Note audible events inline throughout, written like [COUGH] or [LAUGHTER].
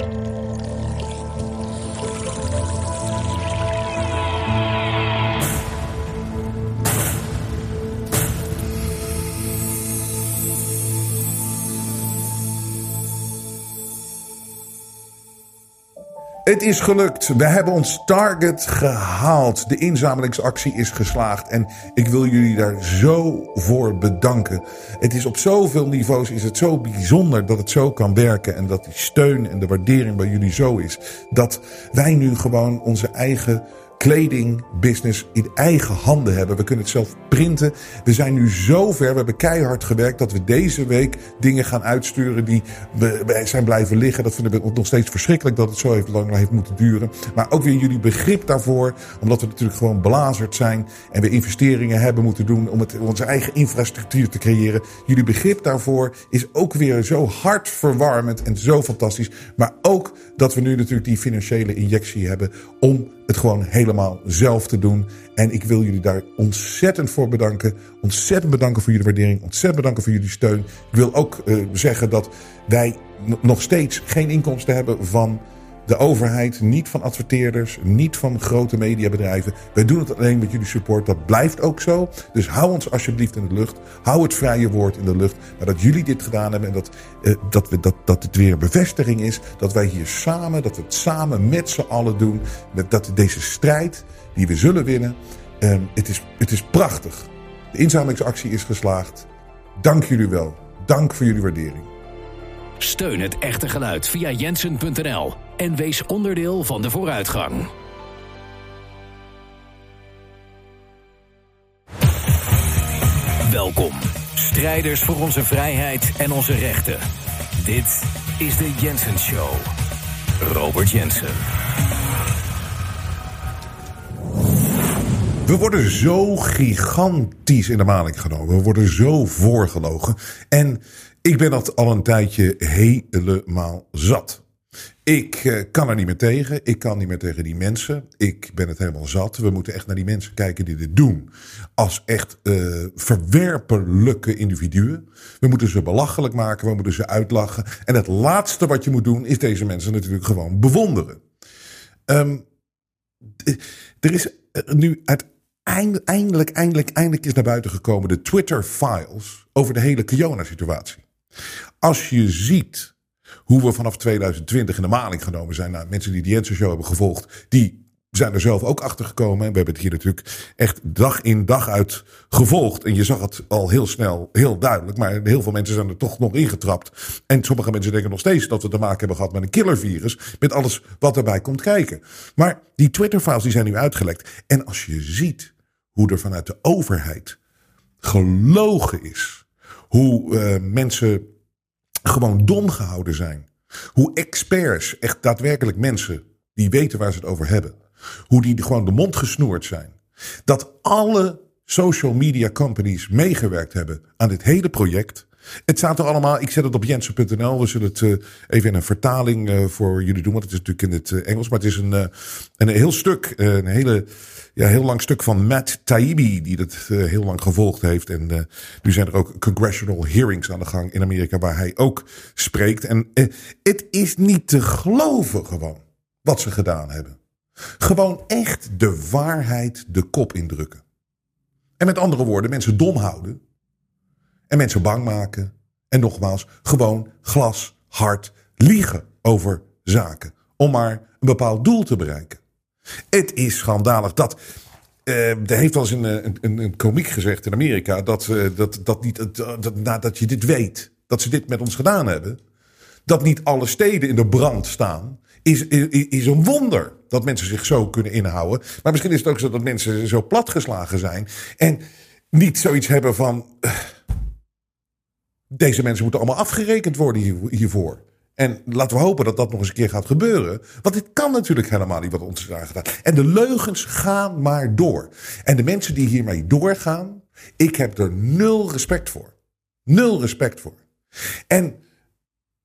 Bye. Het is gelukt. We hebben ons target gehaald. De inzamelingsactie is geslaagd. En ik wil jullie daar zo voor bedanken. Het is op zoveel niveaus is het zo bijzonder dat het zo kan werken. En dat die steun en de waardering bij jullie zo is. Dat wij nu gewoon onze eigen kledingbusiness in eigen handen hebben. We kunnen het zelf printen. We zijn nu zo ver. We hebben keihard gewerkt dat we deze week dingen gaan uitsturen die we, zijn blijven liggen. Dat vinden we nog steeds verschrikkelijk dat het zo even lang heeft moeten duren. Maar ook weer jullie begrip daarvoor. Omdat we natuurlijk gewoon belazerd zijn. En we investeringen hebben moeten doen om het, onze eigen infrastructuur te creëren. Jullie begrip daarvoor is ook weer zo hartverwarmend en zo fantastisch. Maar ook dat we nu natuurlijk die financiële injectie hebben om het gewoon helemaal zelf te doen. En ik wil jullie daar ontzettend voor bedanken. Ontzettend bedanken voor jullie waardering. Ontzettend bedanken voor jullie steun. Ik wil ook uh, zeggen dat wij nog steeds geen inkomsten hebben van de overheid, niet van adverteerders, niet van grote mediabedrijven. Wij doen het alleen met jullie support. Dat blijft ook zo. Dus hou ons alsjeblieft in de lucht. Hou het vrije woord in de lucht. Maar dat jullie dit gedaan hebben en dat, uh, dat, we, dat, dat het weer een bevestiging is. Dat wij hier samen, dat we het samen met z'n allen doen. Dat deze strijd die we zullen winnen. Uh, het, is, het is prachtig. De inzamelingsactie is geslaagd. Dank jullie wel. Dank voor jullie waardering. Steun het echte geluid via jensen.nl en wees onderdeel van de vooruitgang. Welkom, strijders voor onze vrijheid en onze rechten. Dit is de Jensen Show. Robert Jensen. We worden zo gigantisch in de maling genomen. We worden zo voorgelogen. En ik ben dat al een tijdje helemaal zat. Ik eh, kan er niet meer tegen. Ik kan niet meer tegen die mensen. Ik ben het helemaal zat. We moeten echt naar die mensen kijken die dit doen. Als echt uh, verwerpelijke individuen. We moeten ze belachelijk maken. We moeten ze uitlachen. En het laatste wat je moet doen is deze mensen natuurlijk gewoon bewonderen. Um, er is nu uiteindelijk, eindelijk, eindelijk is naar buiten gekomen de Twitter-files over de hele Kiona-situatie. Als je ziet hoe we vanaf 2020 in de maling genomen zijn. Nou, mensen die de Jensen Show hebben gevolgd, die zijn er zelf ook achter gekomen. We hebben het hier natuurlijk echt dag in dag uit gevolgd. En je zag het al heel snel, heel duidelijk. Maar heel veel mensen zijn er toch nog ingetrapt. En sommige mensen denken nog steeds dat we te maken hebben gehad met een killervirus. Met alles wat erbij komt kijken. Maar die Twitter-files die zijn nu uitgelekt. En als je ziet hoe er vanuit de overheid gelogen is. Hoe uh, mensen gewoon dom gehouden zijn. Hoe experts, echt daadwerkelijk mensen die weten waar ze het over hebben, hoe die gewoon de mond gesnoerd zijn. Dat alle social media companies meegewerkt hebben aan dit hele project. Het staat er allemaal, ik zet het op jensen.nl. We zullen het uh, even in een vertaling uh, voor jullie doen, want het is natuurlijk in het uh, Engels. Maar het is een, een heel stuk, een hele ja, heel lang stuk van Matt Taibbi, die dat heel lang gevolgd heeft. En nu zijn er ook congressional hearings aan de gang in Amerika, waar hij ook spreekt. En het is niet te geloven gewoon wat ze gedaan hebben. Gewoon echt de waarheid de kop indrukken. En met andere woorden, mensen dom houden. En mensen bang maken. En nogmaals, gewoon glashard liegen over zaken. Om maar een bepaald doel te bereiken. Het is schandalig dat. Uh, er heeft wel eens een, een, een komiek gezegd in Amerika dat, uh, dat, dat, niet, dat nadat je dit weet, dat ze dit met ons gedaan hebben, dat niet alle steden in de brand staan, is, is, is een wonder dat mensen zich zo kunnen inhouden. Maar misschien is het ook zo dat mensen zo platgeslagen zijn en niet zoiets hebben van. Deze mensen moeten allemaal afgerekend worden hiervoor. En laten we hopen dat dat nog eens een keer gaat gebeuren. Want dit kan natuurlijk helemaal niet wat ons is aangedaan. En de leugens gaan maar door. En de mensen die hiermee doorgaan, ik heb er nul respect voor. Nul respect voor. En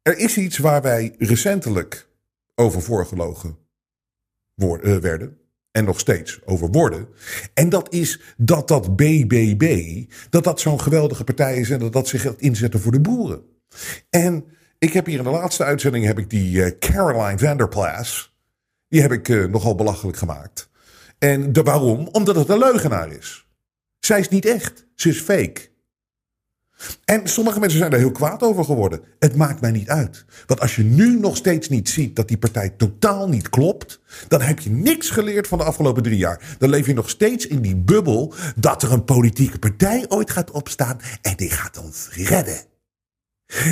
er is iets waar wij recentelijk over voorgelogen eh, werden. En nog steeds over worden. En dat is dat dat BBB, dat dat zo'n geweldige partij is en dat dat zich gaat inzetten voor de boeren. En ik heb hier in de laatste uitzending heb ik die uh, Caroline Vanderplas. Die heb ik uh, nogal belachelijk gemaakt. En de, waarom? Omdat het een leugenaar is. Zij is niet echt. Ze is fake. En sommige mensen zijn er heel kwaad over geworden. Het maakt mij niet uit. Want als je nu nog steeds niet ziet dat die partij totaal niet klopt, dan heb je niks geleerd van de afgelopen drie jaar. Dan leef je nog steeds in die bubbel dat er een politieke partij ooit gaat opstaan en die gaat ons redden.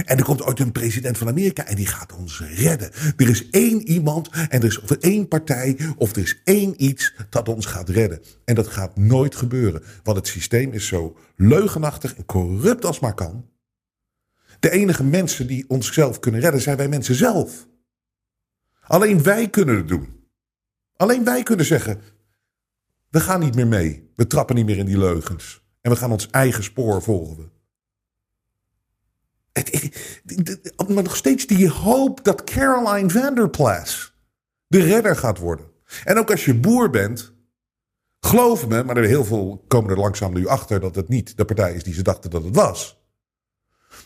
En er komt ooit een president van Amerika en die gaat ons redden. Er is één iemand en er is of één partij of er is één iets dat ons gaat redden. En dat gaat nooit gebeuren, want het systeem is zo leugenachtig en corrupt als maar kan. De enige mensen die onszelf kunnen redden zijn wij mensen zelf. Alleen wij kunnen het doen. Alleen wij kunnen zeggen: we gaan niet meer mee. We trappen niet meer in die leugens. En we gaan ons eigen spoor volgen. Maar nog steeds die hoop dat Caroline Vanderplas de redder gaat worden. En ook als je boer bent, geloof me, maar er heel veel komen er langzaam nu achter dat het niet de partij is die ze dachten dat het was.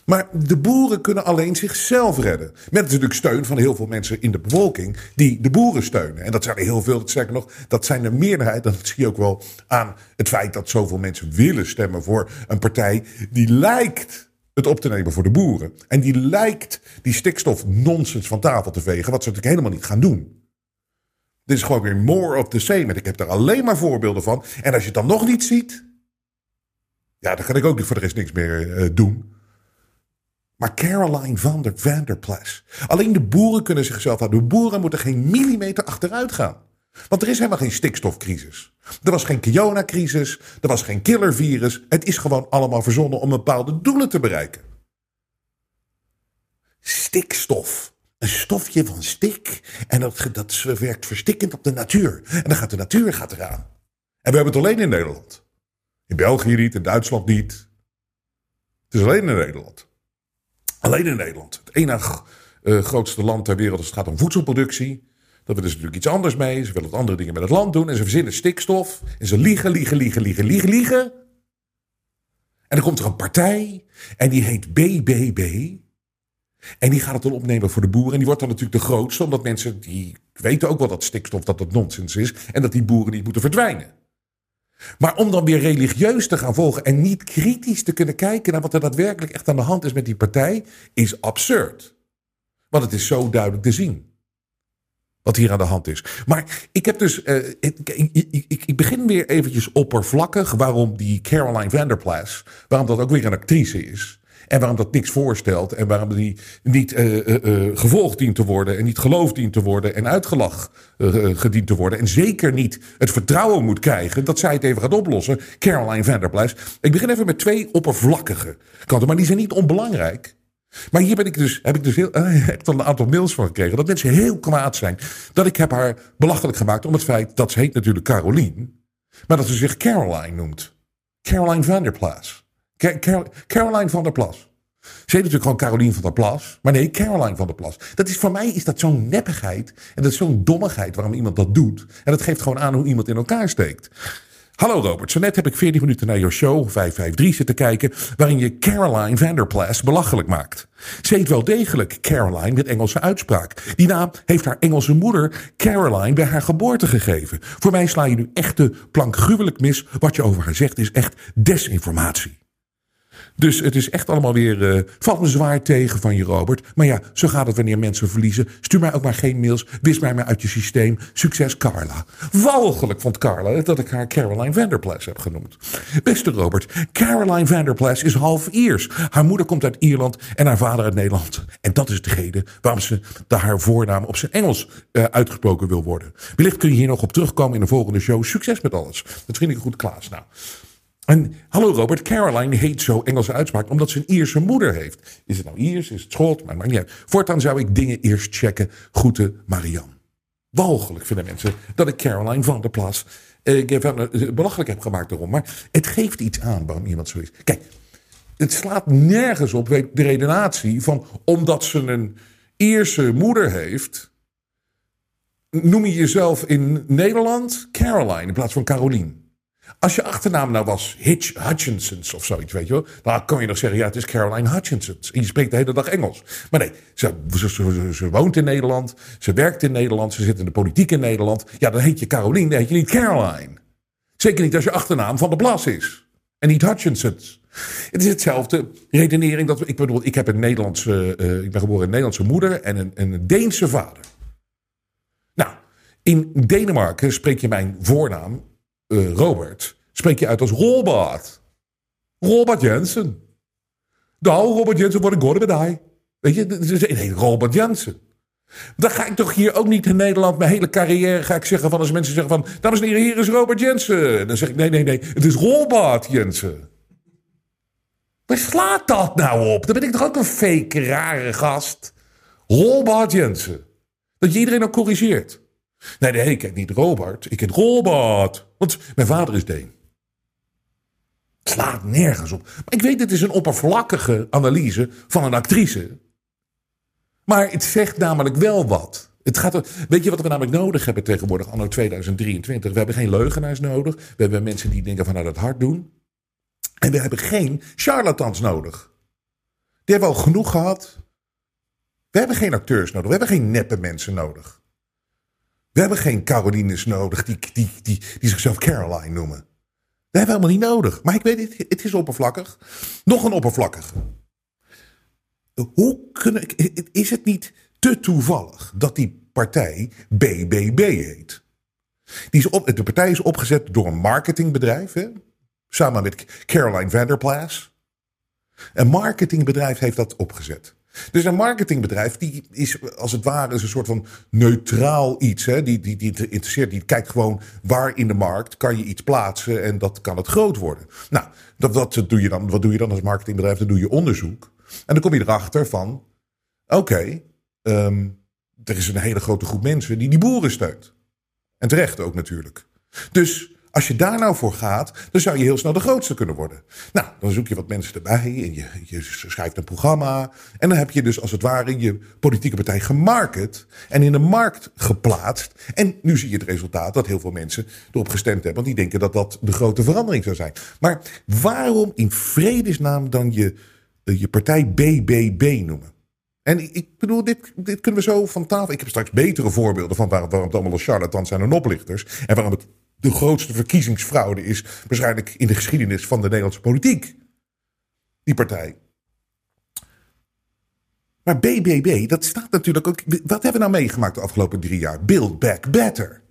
Maar de boeren kunnen alleen zichzelf redden. Met natuurlijk steun van heel veel mensen in de bevolking die de boeren steunen. En dat zijn er heel veel, dat zeg nog, dat zijn de meerderheid. Dat zie je ook wel aan het feit dat zoveel mensen willen stemmen voor een partij die lijkt het op te nemen voor de boeren. En die lijkt die stikstof nonsens van tafel te vegen, wat ze natuurlijk helemaal niet gaan doen. Dit is gewoon weer more of the same. Ik heb daar alleen maar voorbeelden van. En als je het dan nog niet ziet, ja, dan kan ik ook niet voor de rest niks meer uh, doen. Maar Caroline van der Vanderplas. Alleen de boeren kunnen zichzelf houden. De boeren moeten geen millimeter achteruit gaan. Want er is helemaal geen stikstofcrisis. Er was geen Kiona-crisis. Er was geen killervirus. Het is gewoon allemaal verzonnen om bepaalde doelen te bereiken. Stikstof. Een stofje van stik. En dat, dat werkt verstikkend op de natuur. En dan gaat de natuur gaat eraan. En we hebben het alleen in Nederland. In België niet, in Duitsland niet. Het is alleen in Nederland. Alleen in Nederland. Het enige uh, grootste land ter wereld als het gaat om voedselproductie. Dat willen ze natuurlijk iets anders mee. Ze willen andere dingen met het land doen. En ze verzinnen stikstof. En ze liegen, liegen, liegen, liegen, liegen, liegen. En dan komt er een partij. En die heet BBB. En die gaat het dan opnemen voor de boeren. En die wordt dan natuurlijk de grootste. Omdat mensen die weten ook wel dat stikstof dat het nonsens is. En dat die boeren niet moeten verdwijnen. Maar om dan weer religieus te gaan volgen en niet kritisch te kunnen kijken naar wat er daadwerkelijk echt aan de hand is met die partij, is absurd. Want het is zo duidelijk te zien wat hier aan de hand is. Maar ik heb dus. Uh, ik, ik, ik, begin weer eventjes oppervlakkig waarom die Caroline Vanderplas. waarom dat ook weer een actrice is. En waarom dat niks voorstelt. En waarom die niet uh, gevolgd dient te worden. En niet geloofd dient te worden. En uitgelach gediend te worden. En zeker niet het vertrouwen moet krijgen dat zij het even gaat oplossen. Caroline Vanderplas. Ik begin even met twee oppervlakkige kanten. Maar die zijn niet onbelangrijk. Maar hier ben ik dus, heb ik dus heel, uh, [LAUGHS] heb een aantal mails van gekregen. Dat mensen heel kwaad zijn. Dat ik heb haar belachelijk gemaakt om het feit dat ze heet natuurlijk Caroline. Maar dat ze zich Caroline noemt. Caroline van der Plas. Caroline van der Plas. Ze heet natuurlijk gewoon Caroline van der Plas. Maar nee, Caroline van der Plas. Dat is, voor mij is dat zo'n neppigheid. En dat is zo'n dommigheid waarom iemand dat doet. En dat geeft gewoon aan hoe iemand in elkaar steekt. Hallo Robert, zo net heb ik 14 minuten naar jouw show 553 zitten kijken, waarin je Caroline Vanderplas belachelijk maakt. Ze heet wel degelijk Caroline met Engelse uitspraak. Die naam heeft haar Engelse moeder Caroline bij haar geboorte gegeven. Voor mij sla je nu echt de plank gruwelijk mis. Wat je over haar zegt is echt desinformatie. Dus het is echt allemaal weer. Uh, valt me zwaar tegen van je, Robert. Maar ja, zo gaat het wanneer mensen verliezen. Stuur mij ook maar geen mails. Wis mij maar uit je systeem. Succes, Carla. Walgelijk vond Carla dat ik haar Caroline Vanderplas heb genoemd. Beste Robert, Caroline Vanderplas is half Iers. Haar moeder komt uit Ierland en haar vader uit Nederland. En dat is de reden waarom ze haar voornaam op zijn Engels uh, uitgesproken wil worden. Wellicht kun je hier nog op terugkomen in de volgende show. Succes met alles. Dat vind ik goed, Klaas. Nou. En hallo Robert, Caroline heet zo Engelse uitspraak omdat ze een Ierse moeder heeft. Is het nou Iers, is het Schot, maar maakt niet uit. Voortaan zou ik dingen eerst checken. Groeten, Marianne. Walgelijk vinden mensen dat ik Caroline van der Plas eh, eh, belachelijk heb gemaakt erom. Maar het geeft iets aan waarom iemand zo is. Kijk, het slaat nergens op de redenatie van omdat ze een Ierse moeder heeft. Noem je jezelf in Nederland Caroline in plaats van Caroline. Als je achternaam nou was Hitch Hutchinsons of zoiets, weet je wel. Dan kan je nog zeggen, ja, het is Caroline Hutchinsons. En je spreekt de hele dag Engels. Maar nee, ze, ze, woont in Nederland. Ze werkt in Nederland. Ze zit in de politiek in Nederland. Ja, dan heet je Caroline, dan heet je niet Caroline. Zeker niet als je achternaam van de Blas is. En niet Hutchinsons. Het is hetzelfde redenering dat ik bedoel, ik heb een Nederlandse, uh, ik ben geboren een Nederlandse moeder en een, een Deense vader. Nou, in Denemarken spreek je mijn voornaam, uh, Robert, spreek je uit als Robert. Robert Jensen. Nou, Robert Jensen wordt een gorde bij Weet je, nee, Robert Jensen. Dan ga ik toch hier ook niet in Nederland mijn hele carrière ga ik zeggen van als mensen zeggen van dames en heren, hier is Robert Jensen. Dan zeg ik nee, nee, nee, het is Robert Jensen. Waar slaat dat nou op? Dan ben ik toch ook een fake, rare gast. Robert Jensen. Dat je iedereen ook corrigeert. Nee, nee, ik ken niet Robert. Ik ken Robert. Want mijn vader is Deen. Het slaat nergens op. Maar ik weet, het is een oppervlakkige analyse van een actrice. Maar het zegt namelijk wel wat. Het gaat, weet je wat we namelijk nodig hebben tegenwoordig, anno 2023? We hebben geen leugenaars nodig. We hebben mensen die dingen vanuit het hart doen. En we hebben geen charlatans nodig. Die hebben we al genoeg gehad. We hebben geen acteurs nodig. We hebben geen neppe mensen nodig. We hebben geen Carolines nodig die, die, die, die zichzelf Caroline noemen. Dat hebben we helemaal niet nodig. Maar ik weet het, het is oppervlakkig. Nog een oppervlakkig. Hoe kunnen, is het niet te toevallig dat die partij BBB heet? Die is op, de partij is opgezet door een marketingbedrijf. Hè? Samen met Caroline Vanderplas. Een marketingbedrijf heeft dat opgezet. Dus een marketingbedrijf die is als het ware een soort van neutraal iets. Hè? Die, die, die interesseert, die kijkt gewoon waar in de markt kan je iets plaatsen en dat kan het groot worden. Nou, dat, dat doe je dan, wat doe je dan als marketingbedrijf? Dan doe je onderzoek. En dan kom je erachter van, oké, ehm, er is een hele grote groep mensen die die boeren steunt. En terecht ook natuurlijk. Dus als je daar nou voor gaat, dan zou je heel snel de grootste kunnen worden. Nou, dan zoek je wat mensen erbij en je, schrijft een programma. En dan heb je dus als het ware je politieke partij gemarket en in de markt geplaatst. En nu zie je het resultaat dat heel veel mensen erop gestemd hebben. Want die denken dat dat de grote verandering zou zijn. Maar waarom in vredesnaam dan je, eh, je partij BBB noemen? En ik bedoel, dit, dit kunnen we zo van tafel. Ik heb straks betere voorbeelden van waarom, waarom het allemaal charlatans zijn en oplichters. En waarom het de grootste verkiezingsfraude is waarschijnlijk in de geschiedenis van de Nederlandse politiek. Die partij. Maar BBB, dat staat natuurlijk ook. Wat hebben we nou meegemaakt de afgelopen drie jaar? Build Back Better.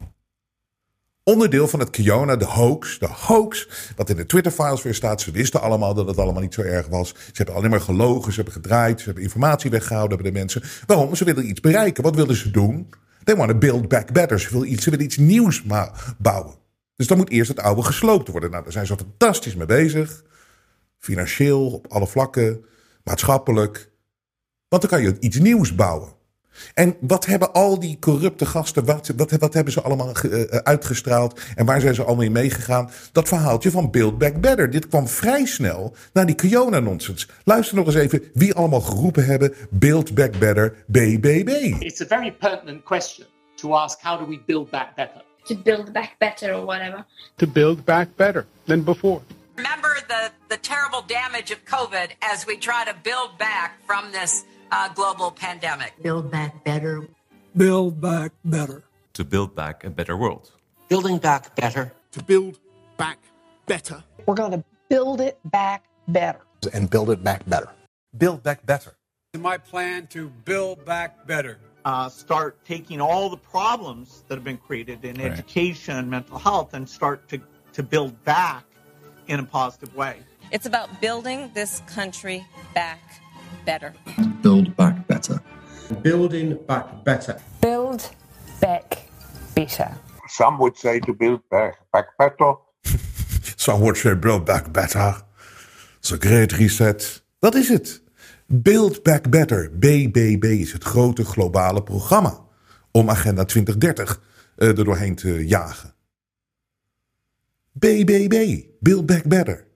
Onderdeel van het Kiona, de hoax. De hoax, wat in de Twitter-files weer staat. Ze wisten allemaal dat het allemaal niet zo erg was. Ze hebben alleen maar gelogen, ze hebben gedraaid, ze hebben informatie weggehouden hebben de mensen. Waarom? Ze willen iets bereiken. Wat wilden ze doen? They want to build back better. Ze willen iets, ze willen iets nieuws bouwen. Dus dan moet eerst het oude gesloopt worden. Nou, daar zijn ze fantastisch mee bezig. Financieel, op alle vlakken, maatschappelijk. Want dan kan je iets nieuws bouwen. En wat hebben al die corrupte gasten, wat, wat, wat hebben ze allemaal uh, uitgestraald en waar zijn ze allemaal in meegegaan? Dat verhaaltje van Build Back Better. Dit kwam vrij snel naar die Kiona-nonsens. Luister nog eens even wie allemaal geroepen hebben Build Back Better BBB. It's a very pertinent question to ask how do we build back better? To build back better or whatever. To build back better than before. Remember the, the terrible damage of COVID as we try to build back from this uh, global pandemic. Build back better. Build back better. To build back a better world. Building back better. To build back better. We're going to build it back better. And build it back better. Build back better. My plan to build back better. Uh, start taking all the problems that have been created in right. education and mental health and start to, to build back in a positive way. It's about building this country back better. Build back better. Building back better. Build back better. Some would say to build back, back better. [LAUGHS] Some would say build back better. It's a great reset. Dat is het. Build Back Better, BBB, is het grote globale programma om Agenda 2030 uh, er doorheen te jagen. BBB, Build Back Better.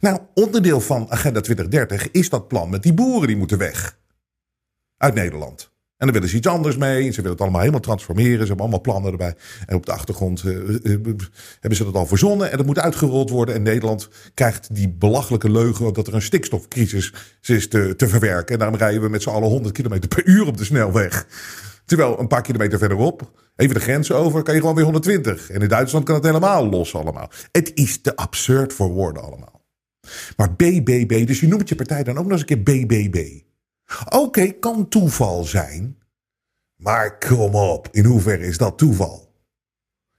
Nou, onderdeel van Agenda 2030 is dat plan met die boeren die moeten weg. Uit Nederland. En dan willen ze iets anders mee. Ze willen het allemaal helemaal transformeren. Ze hebben allemaal plannen erbij. En op de achtergrond uh, uh, hebben ze dat al verzonnen. En dat moet uitgerold worden. En Nederland krijgt die belachelijke leugen dat er een stikstofcrisis is te, te verwerken. En daarom rijden we met z'n allen 100 km per uur op de snelweg. Terwijl een paar kilometer verderop, even de grens over, kan je gewoon weer 120. En in Duitsland kan het helemaal los allemaal. Het is te absurd voor woorden allemaal. Maar BBB, dus je noemt je partij dan ook nog eens een keer BBB. Oké, kan toeval zijn. Maar kom op, in hoeverre is dat toeval?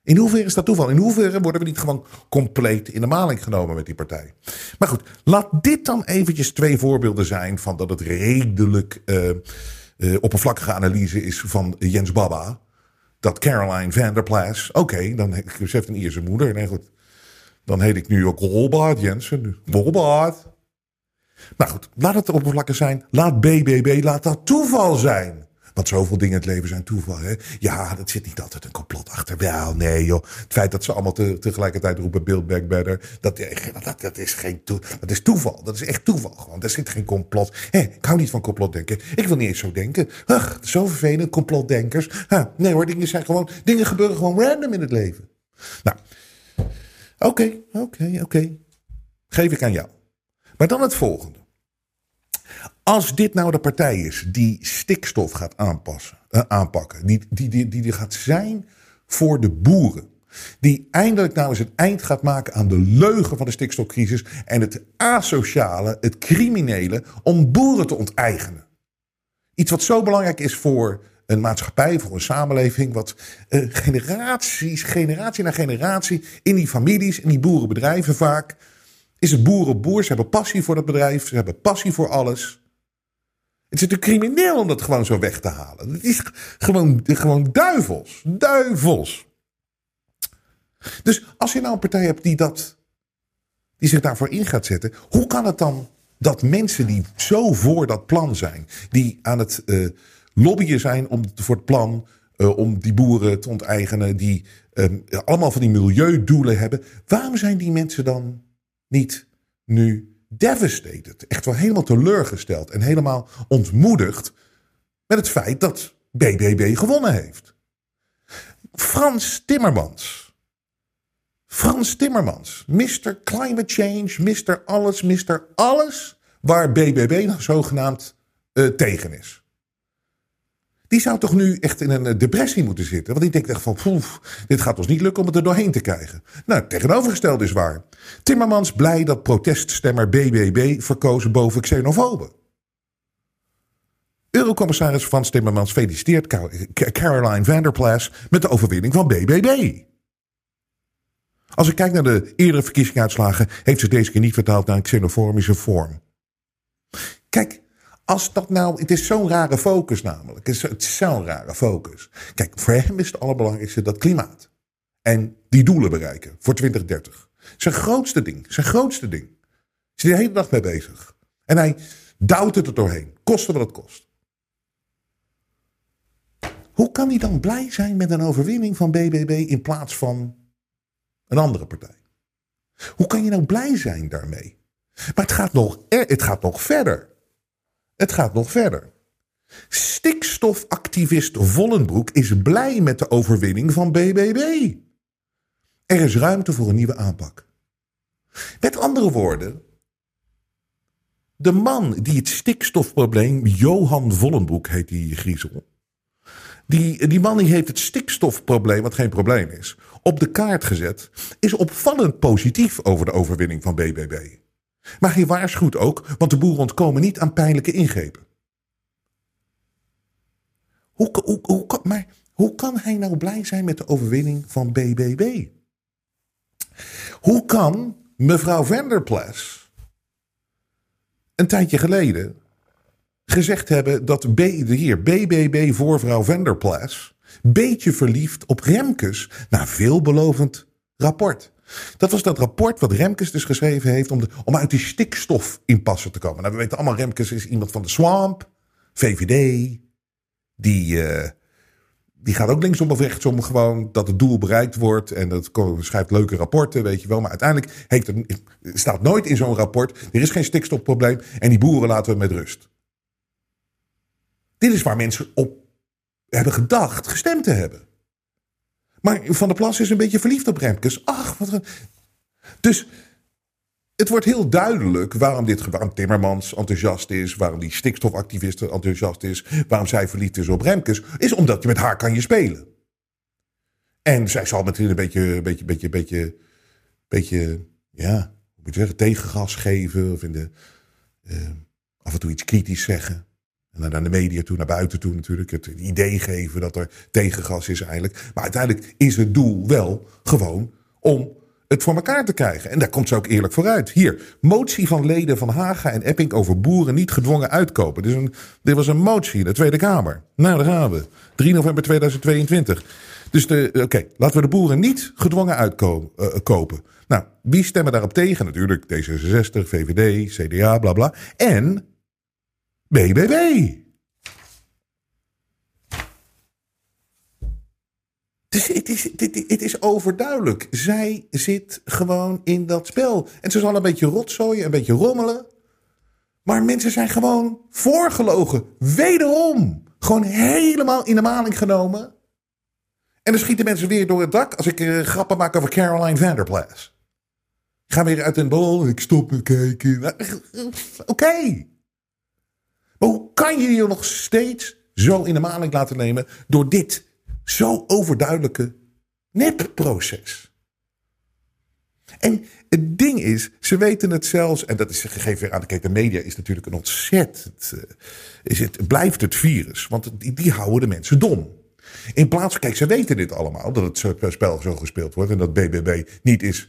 In hoeverre is dat toeval? In hoeverre worden we niet gewoon compleet in de maling genomen met die partij? Maar goed, laat dit dan eventjes twee voorbeelden zijn van dat het redelijk uh, uh, oppervlakkige analyse is van Jens Baba. Dat Caroline van der Plas, oké, dan heeft een Ierse moeder. Nee, goed, dan heet ik nu ook Rolbaard Jensen. Rolbaard. Nou goed, laat het oppervlakkig zijn. Laat BBB, laat dat toeval zijn. Want zoveel dingen in het leven zijn toeval. Hè? Ja, dat zit niet altijd een complot achter. Wel, nee joh. Het feit dat ze allemaal te, tegelijkertijd roepen Build Back Better. Dat, dat, dat, is geen toe, dat is toeval. Dat is echt toeval gewoon. Daar zit geen complot. Hé, ik hou niet van complotdenken. Ik wil niet eens zo denken. Ach, zo vervelend, complotdenkers. Ha, nee hoor, dingen zijn gewoon... Dingen gebeuren gewoon random in het leven. Nou, oké, oké, oké. Geef ik aan jou. Maar dan het volgende. Als dit nou de partij is die stikstof gaat aanpassen, uh, aanpakken, die, die, die, die, die gaat zijn voor de boeren. Die eindelijk nou eens een eind gaat maken aan de leugen van de stikstofcrisis en het asociale, het criminele om boeren te onteigenen. Iets wat zo belangrijk is voor een maatschappij, voor een samenleving, wat uh, generaties, generatie na generatie in die families, in die boerenbedrijven vaak, is het boerenboer. Ze hebben passie voor dat bedrijf, ze hebben passie voor alles. Het is natuurlijk crimineel om dat gewoon zo weg te halen. Het is gewoon, gewoon duivels. Duivels. Dus als je nou een partij hebt die, dat, die zich daarvoor in gaat zetten. Hoe kan het dan dat mensen die zo voor dat plan zijn. Die aan het uh, lobbyen zijn om, voor het plan. Uh, om die boeren te onteigenen. Die uh, allemaal van die milieudoelen hebben. Waarom zijn die mensen dan niet nu devastated. Echt wel helemaal teleurgesteld en helemaal ontmoedigd met het feit dat BBB gewonnen heeft. Frans Timmermans. Frans Timmermans. Mr. Climate Change, Mr. Alles, Mr. Alles waar BBB nog zogenaamd uh, tegen is. Die zou toch nu echt in een eh, depressie moeten zitten. Want die denkt echt van, poef, dit gaat ons niet lukken om het er doorheen te krijgen. Nou, tegenovergesteld is waar. Timmermans blij dat proteststemmer BBB verkozen boven xenofoben. Eurocommissaris Frans Timmermans feliciteert Caroline van der Plas met de overwinning van BBB. Als ik kijk naar de eerdere verkiezingsuitslagen, heeft ze deze keer niet vertaald naar een xenofobische vorm. Kijk, als dat nou, het is zo'n rare focus namelijk. Het is zo'n rare focus. Kijk, voor hem is het allerbelangrijkste dat klimaat. En die doelen bereiken voor 2030. Zijn grootste ding. Zijn grootste ding. Is hij de hele dag mee bezig. En hij duwt het er doorheen. Koste wat het kost. Hoe kan hij dan blij zijn met een overwinning van BBB in plaats van een andere partij? Hoe kan je nou blij zijn daarmee? Maar het gaat nog, het gaat nog verder. Het gaat nog verder. Stikstofactivist Vollenbroek is blij met de overwinning van BBB. Er is ruimte voor een nieuwe aanpak. Met andere woorden, de man die het stikstofprobleem, Johan Vollenbroek heet die griezel. Die, die man die heeft het stikstofprobleem, wat geen probleem is, op de kaart gezet, is opvallend positief over de overwinning van BBB. Maar hij waarschuwt ook, want de boeren ontkomen niet aan pijnlijke ingrepen. Hoe, hoe, hoe, maar hoe kan hij nou blij zijn met de overwinning van BBB? Hoe kan mevrouw Vanderplas een tijdje geleden gezegd hebben dat B, hier BBB voor mevrouw Vanderplas beetje verliefd op Remkes na veelbelovend rapport? Dat was dat rapport wat Remkes dus geschreven heeft om, de, om uit die stikstof impasse te komen. Nou, we weten allemaal, Remkes is iemand van de Swamp, VVD. Die, uh, die gaat ook linksom of rechtsom gewoon dat het doel bereikt wordt. En dat schrijft leuke rapporten, weet je wel. Maar uiteindelijk heeft er, staat nooit in zo'n rapport, er is geen stikstofprobleem en die boeren laten we met rust. Dit is waar mensen op hebben gedacht gestemd te hebben. Maar Van der Plas is een beetje verliefd op Remkes. Ach, wat een... Dus het wordt heel duidelijk waarom dit waarom Timmermans enthousiast is, waarom die stikstofactivisten enthousiast is, waarom zij verliefd is op Remkes, is omdat je met haar kan je spelen. En zij zal meteen een beetje, beetje, beetje, beetje, beetje, ja, moet je zeggen, tegengas geven of in de, uh, af en toe iets kritisch zeggen. En dan naar de media toe, naar buiten toe natuurlijk. Het idee geven dat er tegengas is eigenlijk. Maar uiteindelijk is het doel wel gewoon om het voor elkaar te krijgen. En daar komt ze ook eerlijk vooruit. Hier, motie van leden van Haga en Epping over boeren niet gedwongen uitkopen. Dus een, dit was een motie in de Tweede Kamer. Nou, daar gaan we. 3 november 2022. Dus oké, laten we de boeren niet gedwongen uitkopen. Uh, nou, wie stemmen daarop tegen? Natuurlijk D66, VVD, CDA, bla bla. En BBB. Het is, het is overduidelijk. Zij zit gewoon in dat spel. En ze zal een beetje rotzooien, een beetje rommelen. Maar mensen zijn gewoon voorgelogen. Wederom. Gewoon helemaal in de maling genomen. En dan schieten mensen weer door het dak als ik uh, grappen maak over Caroline Vanderplas. Ga weer uit een bol, ik stop me kijken. Oké. Hoe kan je je nog steeds zo in de maling laten nemen door dit zo overduidelijke nepproces? En het ding is, ze weten het zelfs, en dat is gegeven weer aan de media is natuurlijk een ontzettend, uh, is het, blijft het virus, want die, die houden de mensen dom. In plaats van, kijk, ze weten dit allemaal, dat het spel zo gespeeld wordt en dat BBB niet is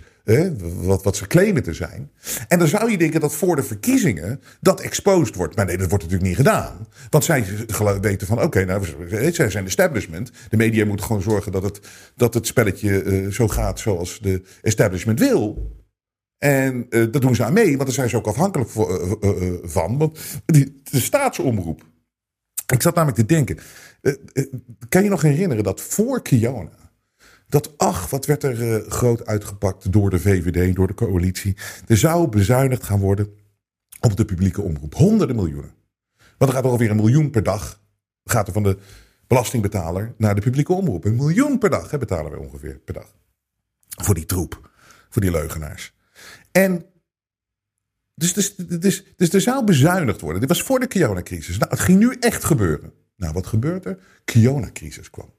wat, wat ze claimen te zijn. En dan zou je denken dat voor de verkiezingen dat exposed wordt. Maar nee, dat wordt natuurlijk niet gedaan. Want zij weten van, oké, nou, zij zijn establishment. De media moeten gewoon zorgen dat het, dat het spelletje uh, zo gaat zoals de establishment wil. En uh, dat doen ze aan mee, want daar zijn ze ook afhankelijk voor, uh, van. Want de staatsomroep. Ik zat namelijk te denken. kan je nog herinneren dat voor Kiona dat ach, wat werd er uh, groot uitgepakt door de VVD, door de coalitie. Er zou bezuinigd gaan worden op de publieke omroep. Honderden miljoenen. Want er gaat ongeveer een miljoen per dag. Gaat er van de belastingbetaler naar de publieke omroep. Een miljoen per dag hè, betalen we ongeveer per dag. Voor die troep. Voor die leugenaars. En dus, dus, dus, dus er zou bezuinigd worden. Dit was voor de Kiona-crisis. Nou, het ging nu echt gebeuren. Nou, wat gebeurt er? Kiona-crisis kwam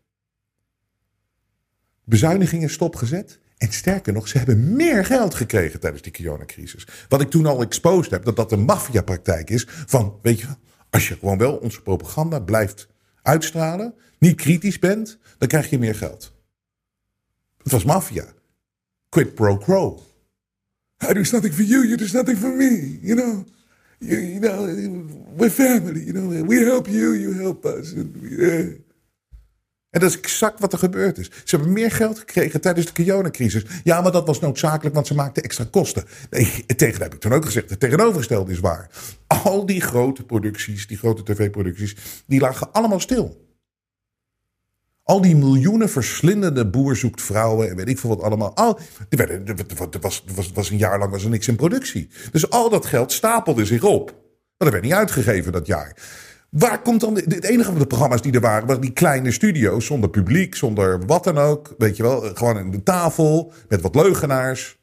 bezuinigingen stopgezet. En sterker nog, ze hebben meer geld gekregen tijdens die coronacrisis. Wat ik toen al exposed heb, dat dat een maffiapraktijk is. Van, weet je, als je gewoon wel onze propaganda blijft uitstralen, niet kritisch bent, dan krijg je meer geld. Het was maffia. Quid pro quo. I do something for you, you do something for me. You know, you, know, we're family. You know, we help you, you help us. En dat is exact wat er gebeurd is. Ze hebben meer geld gekregen tijdens de coronacrisis. Ja, maar dat was noodzakelijk, want ze maakten extra kosten. Nee, tegen heb ik toen ook gezegd. Het tegenovergestelde is waar. Al die grote producties, die grote tv-producties, die lagen allemaal stil. Al die miljoenen verslindende boer zoekt vrouwen en weet ik veel wat allemaal. Al, er, was, was een jaar lang was er niks in productie. Dus al dat geld stapelde zich op. Maar dat werd niet uitgegeven dat jaar. Waar komt dan. Het enige van de programma's die er waren, waren die kleine studio's. Zonder publiek, zonder wat dan ook. Weet je wel, gewoon in de tafel. Met wat leugenaars.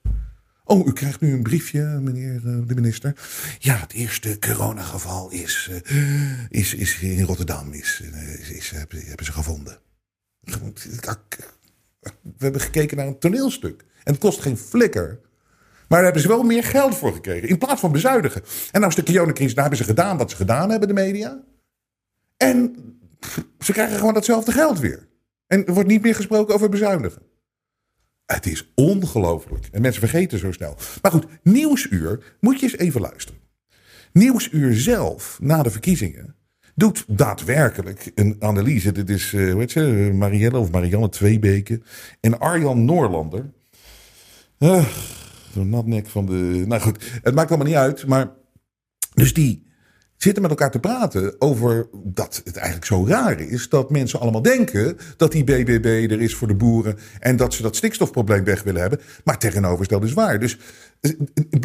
Oh, u krijgt nu een briefje, meneer eh, de minister. Ja, het eerste coronageval is, uh, is, is in Rotterdam. Is, eh, is, hebben ze gevonden. We hebben gekeken naar een toneelstuk. En het kost geen flikker. Maar daar hebben ze wel meer geld voor gekregen. In plaats van bezuinigen. En nou de coronacrisis, daar hebben ze gedaan wat ze gedaan hebben, de media. En ze krijgen gewoon datzelfde geld weer. En er wordt niet meer gesproken over bezuinigen. Het is ongelooflijk. En mensen vergeten zo snel. Maar goed, Nieuwsuur moet je eens even luisteren. Nieuwsuur zelf, na de verkiezingen, doet daadwerkelijk een analyse. Dit is, uh, hoe heet ze, Marielle of Marianne Tweebeke en Arjan Noorlander. Uh, Zo'n natnek van de... Nou goed, het maakt allemaal niet uit. Maar dus die zitten met elkaar te praten over dat het eigenlijk zo raar is dat mensen allemaal denken dat die BBB er is voor de boeren en dat ze dat stikstofprobleem weg willen hebben. Maar tegenovergesteld is waar. Dus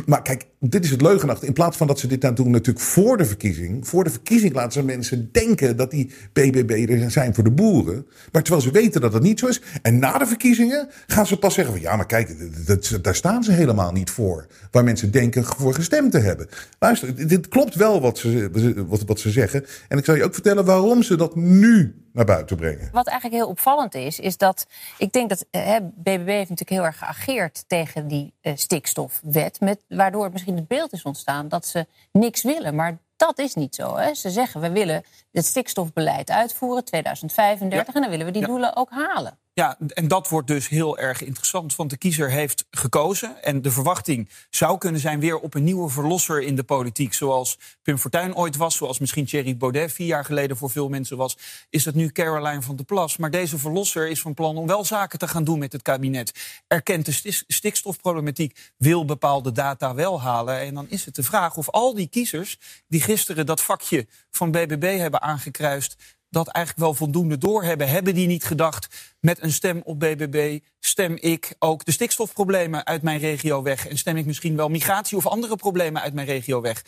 Maar kijk, dit is het leugenacht. In plaats van dat ze dit dan doen natuurlijk voor de verkiezing. Voor de verkiezing laten ze mensen denken dat die BBB er zijn voor de boeren. Maar terwijl ze weten dat dat niet zo is. En na de verkiezingen gaan ze pas zeggen van ja, maar kijk, daar staan ze helemaal niet voor. Waar mensen denken voor gestemd te hebben. Luister, dit klopt wel wat ze, wat, wat ze zeggen. En ik zal je ook vertellen waarom ze dat nu naar buiten brengen. Wat eigenlijk heel opvallend is, is dat ik denk dat hè, BBB heeft natuurlijk heel erg geageerd tegen die uh, stikstofwet, met, waardoor misschien het beeld is ontstaan dat ze niks willen. Maar dat is niet zo. Hè. Ze zeggen we willen het stikstofbeleid uitvoeren 2035 en dan willen we die doelen ook halen. Ja, en dat wordt dus heel erg interessant, want de kiezer heeft gekozen. En de verwachting zou kunnen zijn weer op een nieuwe verlosser in de politiek. Zoals Pim Fortuyn ooit was, zoals misschien Thierry Baudet vier jaar geleden voor veel mensen was. Is het nu Caroline van der Plas. Maar deze verlosser is van plan om wel zaken te gaan doen met het kabinet. Erkent de stikstofproblematiek, wil bepaalde data wel halen. En dan is het de vraag of al die kiezers die gisteren dat vakje van BBB hebben aangekruist dat eigenlijk wel voldoende doorhebben. Hebben die niet gedacht, met een stem op BBB stem ik ook de stikstofproblemen uit mijn regio weg. En stem ik misschien wel migratie of andere problemen uit mijn regio weg.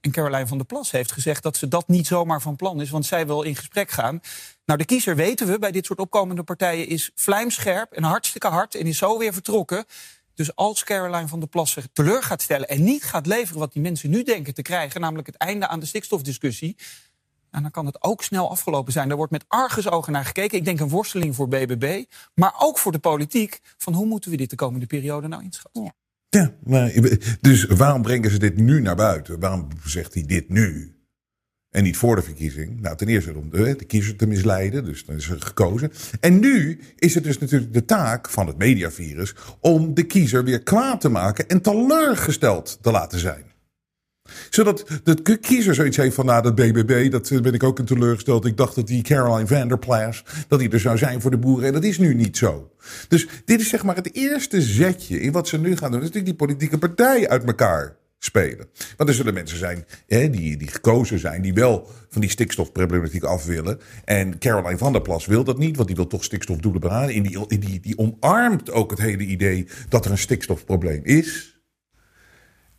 En Caroline van der Plas heeft gezegd dat ze dat niet zomaar van plan is, want zij wil in gesprek gaan. Nou, de kiezer weten we bij dit soort opkomende partijen is vlijmscherp en hartstikke hard en is zo weer vertrokken. Dus als Caroline van der Plas zich teleur gaat stellen en niet gaat leveren wat die mensen nu denken te krijgen, namelijk het einde aan de stikstofdiscussie, en dan kan het ook snel afgelopen zijn. Er wordt met argusogen naar gekeken. Ik denk een worsteling voor BBB, maar ook voor de politiek. Van hoe moeten we dit de komende periode nou inschatten? Ja. Ja, maar, dus waarom brengen ze dit nu naar buiten? Waarom zegt hij dit nu? En niet voor de verkiezing. Nou, ten eerste om de, de kiezer te misleiden. Dus dan is er gekozen. En nu is het dus natuurlijk de taak van het mediavirus. om de kiezer weer kwaad te maken en teleurgesteld te laten zijn zodat de kiezer zoiets heeft van, nou, dat BBB, dat ben ik ook een teleurgesteld. Ik dacht dat die Caroline van der Plas, dat die er zou zijn voor de boeren. En dat is nu niet zo. Dus dit is zeg maar het eerste zetje in wat ze nu gaan doen. is die politieke partijen uit elkaar spelen. Want er zullen mensen zijn hè, die, die gekozen zijn, die wel van die stikstofproblematiek af willen. En Caroline van der Plas wil dat niet, want die wil toch stikstofdoelen behalen. En die, die, die omarmt ook het hele idee dat er een stikstofprobleem is.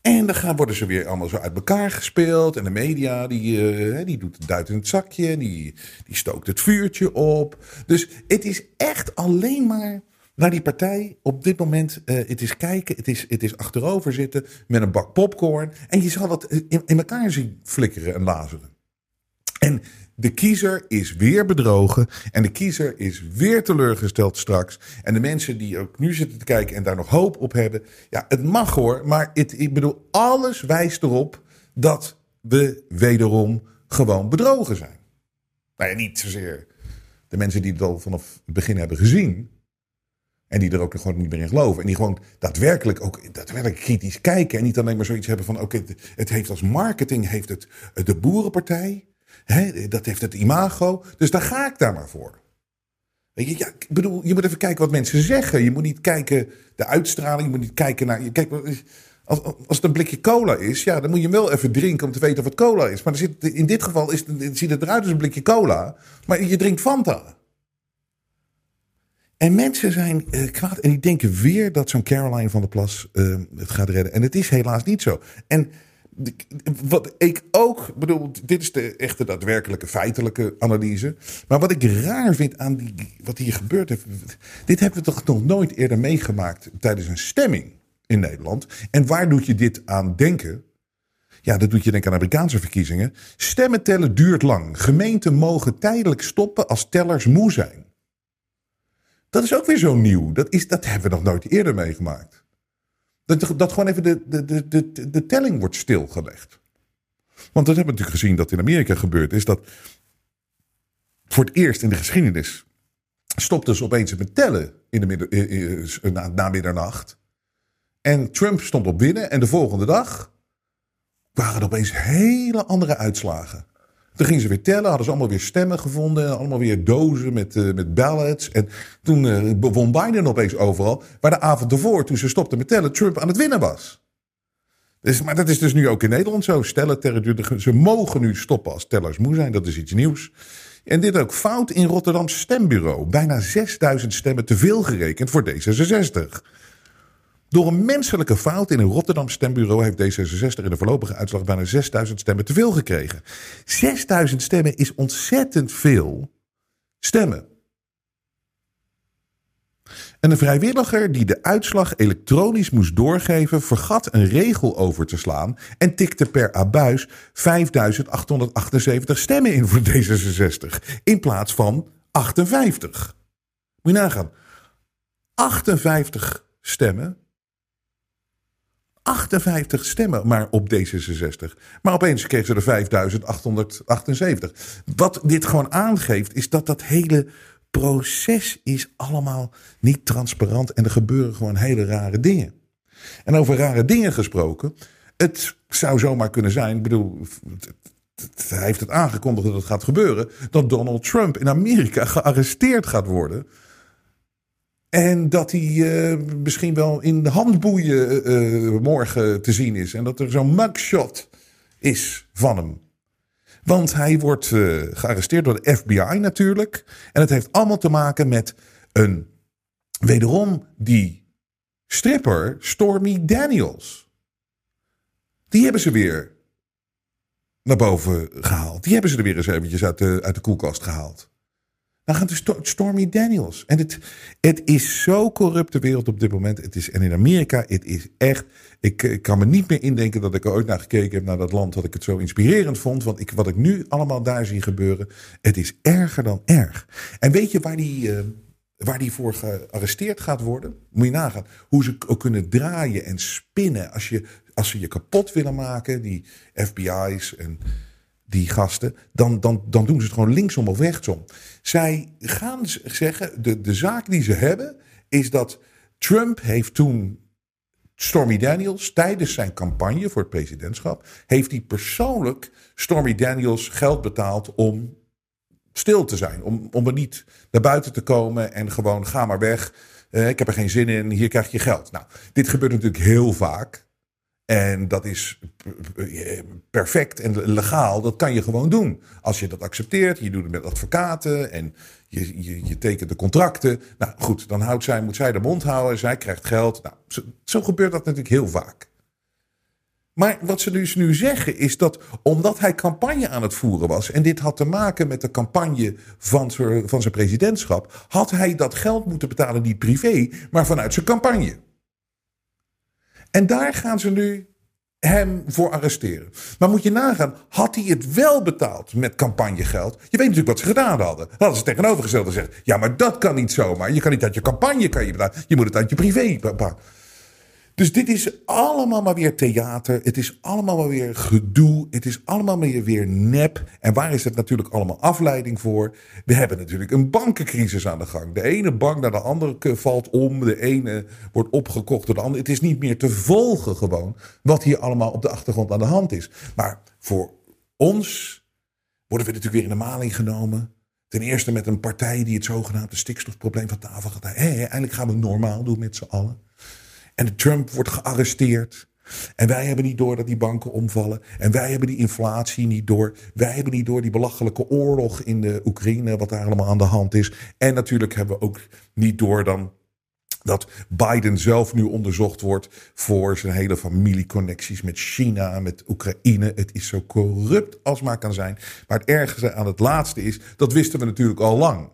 En dan gaan, worden ze weer allemaal zo uit elkaar gespeeld. En de media die, uh, die doet het duit in het zakje. Die, die stookt het vuurtje op. Dus het is echt alleen maar naar die partij op dit moment. Uh, het is kijken, het is, het is achterover zitten met een bak popcorn. En je zal dat in, in elkaar zien flikkeren en lazeren. En de kiezer is weer bedrogen en de kiezer is weer teleurgesteld straks. En de mensen die ook nu zitten te kijken en daar nog hoop op hebben. Ja, het mag hoor, maar het, ik bedoel, alles wijst erop dat we wederom gewoon bedrogen zijn. Nou ja, niet zozeer de mensen die het al vanaf het begin hebben gezien. En die er ook gewoon niet meer in geloven. En die gewoon daadwerkelijk ook daadwerkelijk kritisch kijken. En niet alleen maar zoiets hebben van: oké, het heeft als marketing heeft het de Boerenpartij dat heeft het imago. Dus daar ga ik daar maar voor. Weet je, ik bedoel, je moet even kijken wat mensen zeggen. Je moet niet kijken de uitstraling. Je moet niet kijken naar. Kijk, als, als het een blikje cola is, ja, dan moet je hem wel even drinken om te weten of het cola is. Maar zit, in dit geval is, ziet het eruit als een blikje cola. Maar je drinkt Fanta. En mensen zijn uh, kwaad en die denken weer dat zo'n Caroline van der Plas uh, het gaat redden. En het is helaas niet zo. En wat ik ook bedoel, dit is de echte daadwerkelijke feitelijke analyse. Maar wat ik raar vind aan die, wat hier gebeurt, dit hebben we toch nog nooit eerder meegemaakt tijdens een stemming in Nederland. En waar doet je dit aan denken? Ja, dat doet je denken aan Amerikaanse verkiezingen. Stemmen tellen duurt lang. Gemeenten mogen tijdelijk stoppen als tellers moe zijn. Dat is ook weer zo nieuw. Dat, is, dat hebben we nog nooit eerder meegemaakt. Dat, dat gewoon even de, de, de, de, telling wordt stilgelegd. Want dat hebben we natuurlijk gezien dat in Amerika gebeurd is. Dat voor het eerst in de geschiedenis stopten ze opeens met tellen in de midden, na, na middernacht. En Trump stond op winnen. En de volgende dag waren er opeens hele andere uitslagen. Toen gingen ze weer tellen, hadden ze allemaal weer stemmen gevonden. Allemaal weer dozen met, uh, met ballots. En toen uh, won Biden opeens overal. Waar de avond ervoor, toen ze stopten met tellen, Trump aan het winnen was. Dus, maar dat is dus nu ook in Nederland zo. Stellen, ze mogen nu stoppen als tellers moe zijn. Dat is iets nieuws. En dit ook fout in Rotterdamse stembureau. Bijna 6000 stemmen te veel gerekend voor D66. Door een menselijke fout in een Rotterdam stembureau heeft D66 in de voorlopige uitslag bijna 6000 stemmen te veel gekregen. 6000 stemmen is ontzettend veel stemmen. En een vrijwilliger die de uitslag elektronisch moest doorgeven, vergat een regel over te slaan en tikte per abuis 5878 stemmen in voor D66 in plaats van 58. Moet je nagaan. 58 stemmen. 58 stemmen maar op D66. Maar opeens kreeg ze er 5878. Wat dit gewoon aangeeft, is dat dat hele proces is allemaal niet transparant en er gebeuren gewoon hele rare dingen. En over rare dingen gesproken, het zou zomaar kunnen zijn, ik bedoel, hij heeft het aangekondigd dat het gaat gebeuren, dat Donald Trump in Amerika gearresteerd gaat worden. En dat hij uh, misschien wel in de handboeien uh, morgen te zien is. En dat er zo'n mugshot is van hem. Want hij wordt gearresteerd door de FBI natuurlijk. En het heeft allemaal te maken met een, wederom die stripper Stormy Daniels. Die hebben ze weer naar boven gehaald. Die hebben ze er weer eens eventjes uit uit de koelkast gehaald. Dan gaat de Stormy Daniels. En het, het is zo corrupt de wereld op dit moment. Het is, en in Amerika, het is echt. Ik, ik kan me niet meer indenken dat ik er ooit naar gekeken heb naar dat land. Dat ik het zo inspirerend vond. Want ik, wat ik nu allemaal daar zie gebeuren. Het is erger dan erg. En weet je waar die. Uh, waar die voor gearresteerd gaat worden. Moet je nagaan hoe ze ook kunnen draaien en spinnen. Als, je, als ze je kapot willen maken, die FBI's en die gasten, dan, dan, dan doen ze het gewoon linksom of rechtsom. Zij gaan zeggen, de, de zaak die ze hebben, is dat Trump heeft toen Stormy Daniels tijdens zijn campagne voor het presidentschap, heeft hij persoonlijk Stormy Daniels geld betaald om stil te zijn. Om, om er niet naar buiten te komen en gewoon ga maar weg. Uh, ik heb er geen zin in, hier krijg je geld. Nou, dit gebeurt natuurlijk heel vaak. En dat is perfect en legaal. Dat kan je gewoon doen. Als je dat accepteert, je doet het met advocaten en je, je, tekent de contracten. Nou goed, dan houdt zij, moet zij de mond houden. Zij krijgt geld. Nou, zo, gebeurt dat natuurlijk heel vaak. Maar wat ze dus nu zeggen is dat omdat hij campagne aan het voeren was. en dit had te maken met de campagne van van zijn presidentschap. had hij dat geld moeten betalen, niet privé, maar vanuit zijn campagne. En daar gaan ze nu hem voor arresteren. Maar moet je nagaan, had hij het wel betaald met campagnegeld? Je weet natuurlijk wat ze gedaan hadden. Dan hadden ze tegenovergesteld gezegd: ja, maar dat kan niet zomaar. Je kan niet uit je campagne kan je betalen. Je moet het uit je privé. Dus dit is allemaal maar weer theater. Het is allemaal maar weer gedoe. Het is allemaal maar weer nep. En waar is het natuurlijk allemaal afleiding voor? We hebben natuurlijk een bankencrisis aan de gang. De ene bank naar de andere valt om. De ene wordt opgekocht door de andere. Het is niet meer te volgen gewoon wat hier allemaal op de achtergrond aan de hand is. Maar voor ons worden we natuurlijk weer in de maling genomen. Ten eerste met een partij die het zogenaamde stikstofprobleem van tafel gaat. Hé, eindelijk gaan we normaal doen met z'n allen. En Trump wordt gearresteerd. En wij hebben niet door dat die banken omvallen. En wij hebben die inflatie niet door. Wij hebben niet door die belachelijke oorlog in de Oekraïne, wat daar allemaal aan de hand is. En natuurlijk hebben we ook niet door dan dat Biden zelf nu onderzocht wordt voor zijn hele familieconnecties met China, met Oekraïne. Het is zo corrupt als maar kan zijn. Maar het ergste aan het laatste is, dat wisten we natuurlijk al lang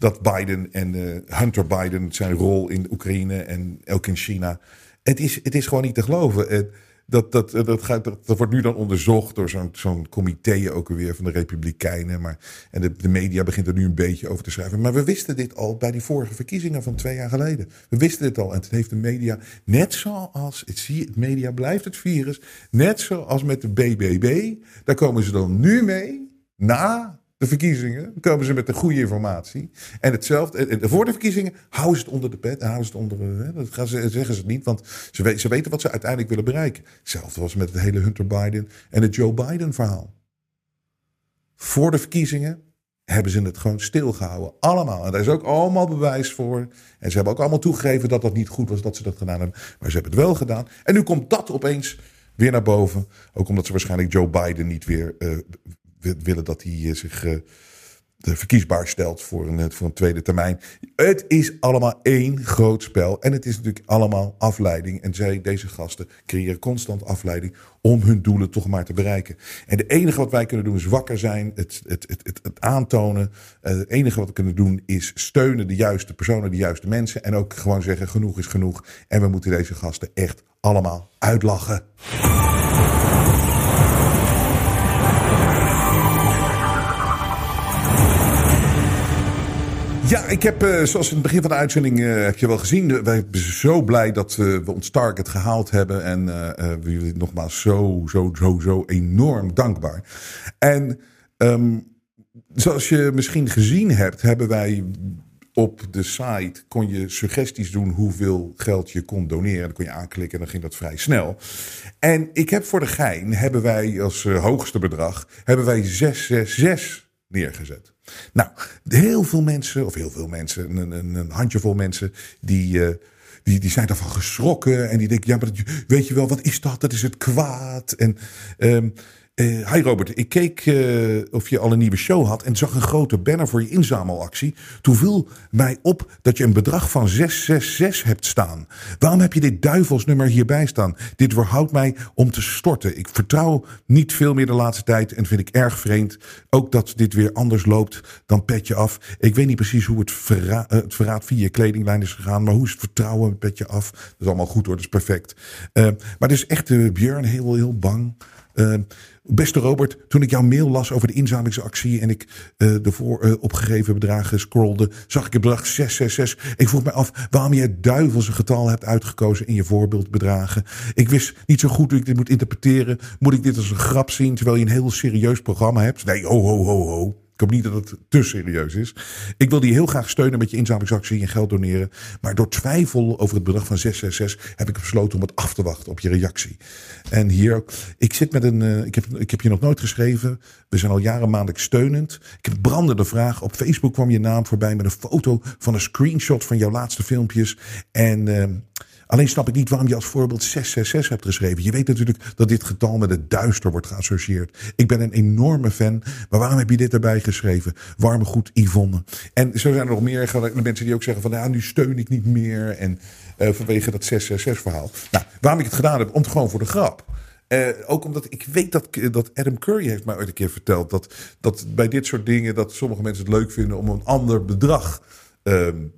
dat Biden en uh, Hunter Biden zijn rol in Oekraïne en ook in China. Het is, het is gewoon niet te geloven. dat, dat, dat, gaat, dat, wordt nu dan onderzocht door zo'n zo'n comité ook weer van de Republikeinen. Maar, en de, de media begint er nu een beetje over te schrijven. Maar we wisten dit al bij die vorige verkiezingen van twee jaar geleden. We wisten dit al. En het heeft de media, net zoals, het, zie, het media blijft het virus. Net zoals met de BBB. Daar komen ze dan nu mee. Na de verkiezingen komen ze met de goede informatie. En hetzelfde, voor de verkiezingen houden ze het onder de pet. En houden ze het onder, hè, dat gaan ze, zeggen ze niet, want ze, weten, ze weten wat ze uiteindelijk willen bereiken. Hetzelfde was met het hele Hunter Biden en het Joe Biden verhaal. Voor de verkiezingen hebben ze het gewoon stilgehouden. Allemaal. En daar is ook allemaal bewijs voor. En ze hebben ook allemaal toegegeven dat dat niet goed was dat ze dat gedaan hebben. Maar ze hebben het wel gedaan. En nu komt dat opeens weer naar boven. Ook omdat ze waarschijnlijk Joe Biden niet weer uh, willen dat hij zich uh, de verkiesbaar stelt voor een, voor een tweede termijn. Het is allemaal één groot spel. En het is natuurlijk allemaal afleiding. En zij, deze gasten, creëren constant afleiding om hun doelen toch maar te bereiken. En het enige wat wij kunnen doen is wakker zijn, het, het, het, het, aantonen. Het enige wat we kunnen doen is steunen de juiste personen, de juiste mensen. En ook gewoon zeggen: genoeg is genoeg. En we moeten deze gasten echt allemaal uitlachen. Ja, ik heb, uh, zoals in het begin van de uitzending uh, heb je wel gezien, wij zijn zo blij dat we ons target gehaald hebben. En we jullie nogmaals zo, zo, zo, zo enorm dankbaar. En um, zoals je misschien gezien hebt, hebben wij op de site kon je suggesties doen hoeveel geld je kon doneren. Dan kon je aanklikken en dan ging dat vrij snel. En ik heb voor de gein, hebben wij als hoogste bedrag, hebben wij 666 neergezet. Nou, heel veel mensen, of heel veel mensen, een, een, een handjevol mensen, die, uh, die, die zijn daarvan geschrokken. En die denken, ja, maar weet je wel, wat is dat? Dat is het kwaad. En um, uh, hi Robert, ik keek uh, of je al een nieuwe show had en zag een grote banner voor je inzamelactie. Toen viel mij op dat je een bedrag van 666 hebt staan. Waarom heb je dit duivelsnummer hierbij staan? Dit weerhoudt mij om te storten. Ik vertrouw niet veel meer de laatste tijd en vind ik erg vreemd. Ook dat dit weer anders loopt dan petje af. Ik weet niet precies hoe het, het verraad via je kledinglijn is gegaan, maar hoe is het vertrouwen met petje af? Dat is allemaal goed hoor, dat is perfect. maar dus echt Björn heel, heel bang. Uh, beste Robert, toen ik jouw mail las over de inzamelingsactie en ik uh, de voor uh, opgegeven bedragen scrollde, zag ik het bedrag 666. Ik vroeg me af waarom je het duivelse getal hebt uitgekozen in je voorbeeldbedragen. Ik wist niet zo goed hoe ik dit moet interpreteren. Moet ik dit als een grap zien terwijl je een heel serieus programma hebt? Nee, ho, ho, ho, ho. Ik hoop niet dat het te serieus is. Ik wil die heel graag steunen met je inzamelingsactie en geld doneren. Maar door twijfel over het bedrag van 666 heb ik besloten om het af te wachten op je reactie. En hier, ik zit met een, uh, ik, heb, ik heb je nog nooit geschreven. We zijn al jaren maandelijk steunend. Ik heb brandende vraag. Op Facebook kwam je naam voorbij met een foto van een screenshot van jouw laatste filmpjes. En uh, Alleen snap ik niet waarom je als voorbeeld 666 hebt geschreven. Je weet natuurlijk dat dit getal met het duister wordt geassocieerd. Ik ben een enorme fan. Maar waarom heb je dit erbij geschreven? Warme goed Yvonne. En zo zijn er nog meer mensen die ook zeggen van ja, nu steun ik niet meer. En uh, vanwege dat 666 verhaal. Nou, waarom ik het gedaan heb? Om het gewoon voor de grap. Uh, ook omdat ik weet dat, dat Adam Curry heeft mij ooit een keer verteld. Dat, dat bij dit soort dingen dat sommige mensen het leuk vinden om een ander bedrag um,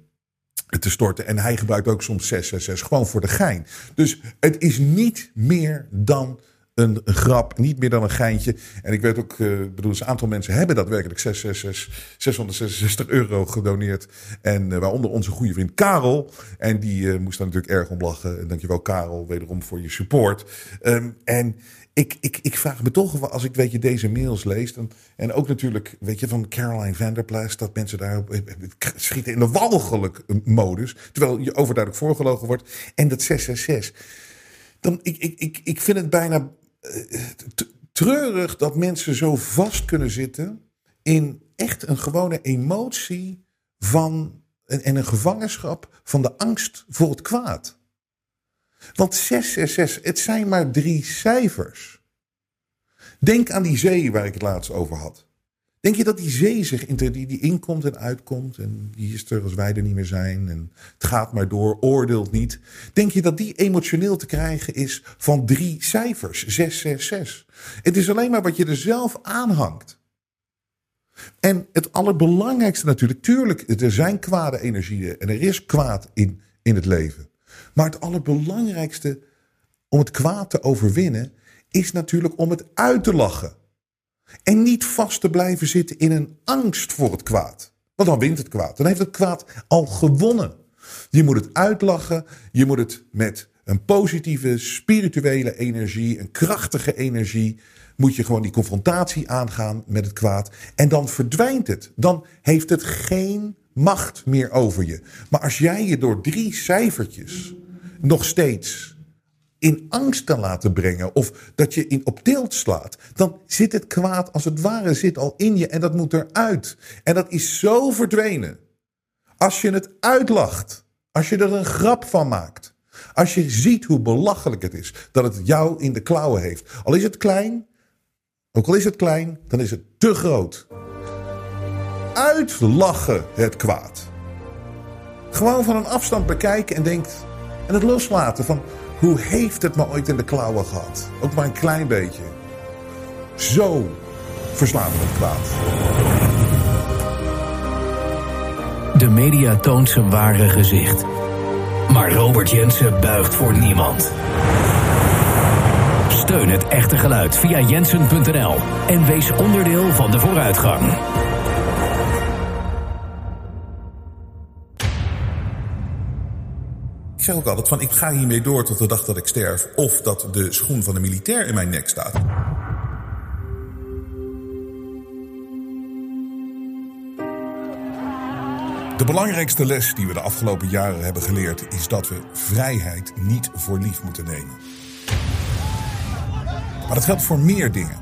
te storten. En hij gebruikt ook soms 666 gewoon voor de gein. Dus het is niet meer dan een, grap, niet meer dan een geintje. En ik weet ook, uh, bedoel, een aantal mensen hebben daadwerkelijk 666, 666 euro gedoneerd. En uh, waaronder onze goede vriend Karel. En die uh, moest daar natuurlijk erg om lachen. En dankjewel Karel, wederom voor je support. Um, en ik, ik, ik vraag me toch, als ik weet je deze mails lees. Dan, en ook natuurlijk, weet je, van Caroline Vanderplas. Dat mensen daar schieten in de walgelijk modus. Terwijl je overduidelijk voorgelogen wordt. En dat 666. Dan, ik, ik, ik, ik vind het bijna treurig dat mensen zo vast kunnen zitten. In echt een gewone emotie van. En een gevangenschap van de angst voor het kwaad. Want 666, het zijn maar drie cijfers. Denk aan die zee waar ik het laatst over had. Denk je dat die zee zich die, die inkomt en uitkomt en die is er als wij er niet meer zijn en het gaat maar door, oordeelt niet. Denk je dat die emotioneel te krijgen is van drie cijfers, 666? Het is alleen maar wat je er zelf aanhangt. En het allerbelangrijkste natuurlijk, tuurlijk, er zijn kwade energieën en er is kwaad in, in het leven. Maar het allerbelangrijkste om het kwaad te overwinnen is natuurlijk om het uit te lachen. En niet vast te blijven zitten in een angst voor het kwaad. Want dan wint het kwaad. Dan heeft het kwaad al gewonnen. Je moet het uitlachen. Je moet het met een positieve, spirituele energie, een krachtige energie. Moet je gewoon die confrontatie aangaan met het kwaad. En dan verdwijnt het. Dan heeft het geen macht meer over je. Maar als jij je door drie cijfertjes nog steeds in angst kan laten brengen of dat je in op tilt slaat, dan zit het kwaad als het ware zit al in je en dat moet eruit. En dat is zo verdwenen. Als je het uitlacht, als je er een grap van maakt, als je ziet hoe belachelijk het is dat het jou in de klauwen heeft. Al is het klein, ook al is het klein, dan is het te groot. Uitlachen het kwaad. Gewoon van een afstand bekijken en denkt. En het loslaten van hoe heeft het me ooit in de klauwen gehad? Ook maar een klein beetje. Zo verslaan we het kwaad. De media toont zijn ware gezicht. Maar Robert Jensen buigt voor niemand. Steun het echte geluid via jensen.nl en wees onderdeel van de vooruitgang. Ik zeg ook altijd van ik ga hiermee door tot de dag dat ik sterf. Of dat de schoen van de militair in mijn nek staat. De belangrijkste les die we de afgelopen jaren hebben geleerd is dat we vrijheid niet voor lief moeten nemen. Maar dat geldt voor meer dingen.